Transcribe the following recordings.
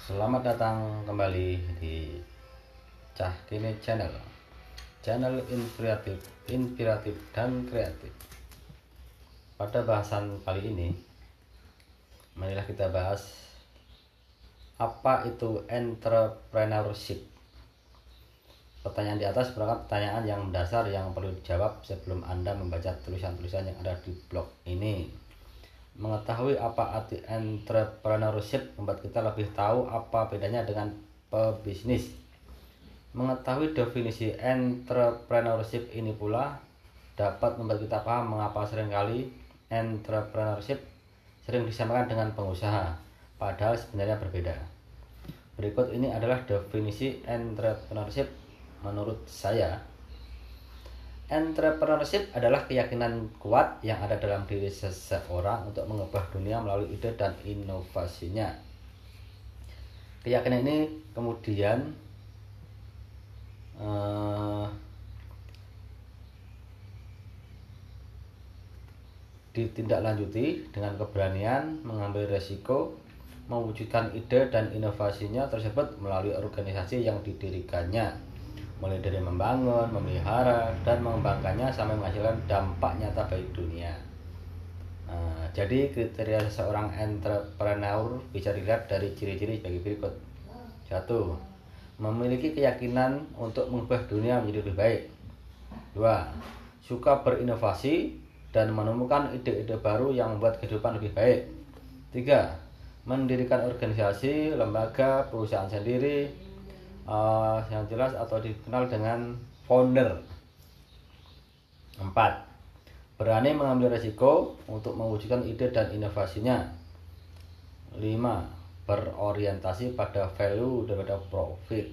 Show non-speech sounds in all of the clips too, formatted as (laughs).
Selamat datang kembali di Cah Kini Channel. Channel inspiratif, inspiratif dan kreatif. Pada bahasan kali ini Marilah kita bahas Apa itu entrepreneurship. Pertanyaan di atas merupakan pertanyaan yang mendasar yang perlu dijawab sebelum Anda membaca tulisan-tulisan yang ada di blog ini mengetahui apa arti entrepreneurship membuat kita lebih tahu apa bedanya dengan pebisnis. Mengetahui definisi entrepreneurship ini pula dapat membuat kita paham mengapa sering kali entrepreneurship sering disamakan dengan pengusaha, padahal sebenarnya berbeda. Berikut ini adalah definisi entrepreneurship menurut saya. Entrepreneurship adalah keyakinan kuat yang ada dalam diri seseorang untuk mengubah dunia melalui ide dan inovasinya. Keyakinan ini kemudian uh, ditindaklanjuti dengan keberanian mengambil resiko mewujudkan ide dan inovasinya tersebut melalui organisasi yang didirikannya mulai dari membangun, memelihara, dan mengembangkannya sampai menghasilkan dampak nyata bagi dunia. Nah, jadi kriteria seorang entrepreneur bisa dilihat dari ciri-ciri sebagai berikut. Satu, memiliki keyakinan untuk mengubah dunia menjadi lebih baik. Dua, suka berinovasi dan menemukan ide-ide baru yang membuat kehidupan lebih baik. Tiga, mendirikan organisasi, lembaga, perusahaan sendiri, uh, yang jelas atau dikenal dengan founder. 4. Berani mengambil resiko untuk mewujudkan ide dan inovasinya. 5. Berorientasi pada value daripada profit.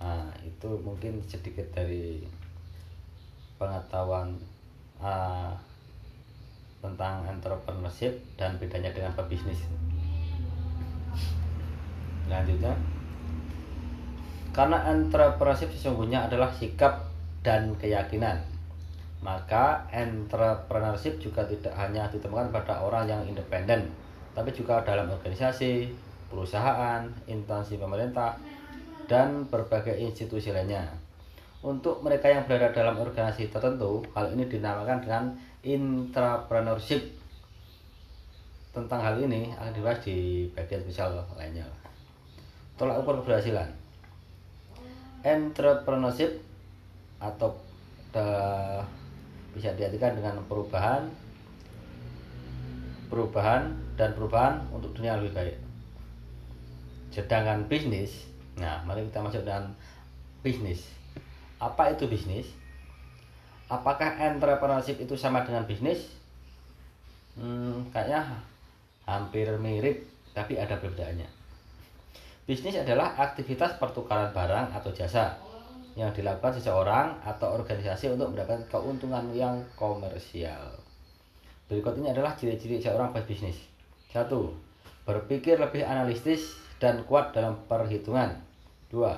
Nah, itu mungkin sedikit dari pengetahuan uh, tentang entrepreneurship dan bedanya dengan pebisnis. Selanjutnya, karena entrepreneurship sesungguhnya adalah sikap dan keyakinan. Maka entrepreneurship juga tidak hanya ditemukan pada orang yang independen, tapi juga dalam organisasi, perusahaan, instansi pemerintah, dan berbagai institusi lainnya. Untuk mereka yang berada dalam organisasi tertentu, hal ini dinamakan dengan intrapreneurship. Tentang hal ini akan dibahas di bagian spesial lainnya. Tolak ukur keberhasilan entrepreneurship atau uh, bisa diartikan dengan perubahan perubahan dan perubahan untuk dunia lebih baik. Sedangkan bisnis nah mari kita masuk dengan bisnis. Apa itu bisnis? Apakah entrepreneurship itu sama dengan bisnis? Hmm, kayaknya hampir mirip tapi ada perbedaannya Bisnis adalah aktivitas pertukaran barang atau jasa yang dilakukan seseorang atau organisasi untuk mendapatkan keuntungan yang komersial. Berikut ini adalah ciri-ciri seorang pebisnis. Satu, berpikir lebih analitis dan kuat dalam perhitungan. Dua,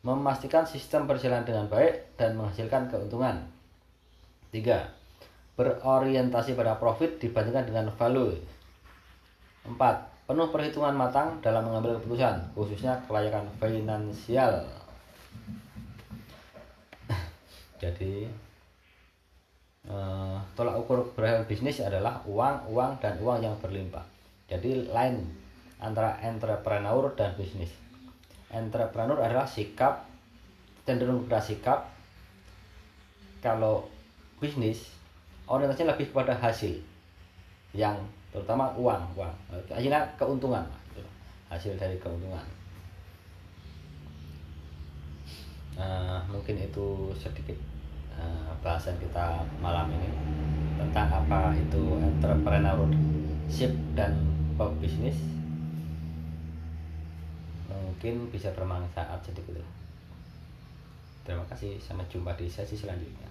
memastikan sistem berjalan dengan baik dan menghasilkan keuntungan. Tiga, berorientasi pada profit dibandingkan dengan value. Empat, penuh perhitungan matang dalam mengambil keputusan, khususnya kelayakan finansial. (laughs) Jadi uh, tolak ukur berhasil bisnis adalah uang, uang dan uang yang berlimpah. Jadi lain antara entrepreneur dan bisnis. Entrepreneur adalah sikap cenderung pada sikap. Kalau bisnis orientasinya lebih kepada hasil yang terutama uang uang. Akhirnya keuntungan hasil dari keuntungan. Nah, mungkin itu sedikit uh, bahasan kita malam ini tentang apa itu entrepreneurship dan pebisnis. Mungkin bisa bermanfaat sedikit terima kasih sampai jumpa di sesi selanjutnya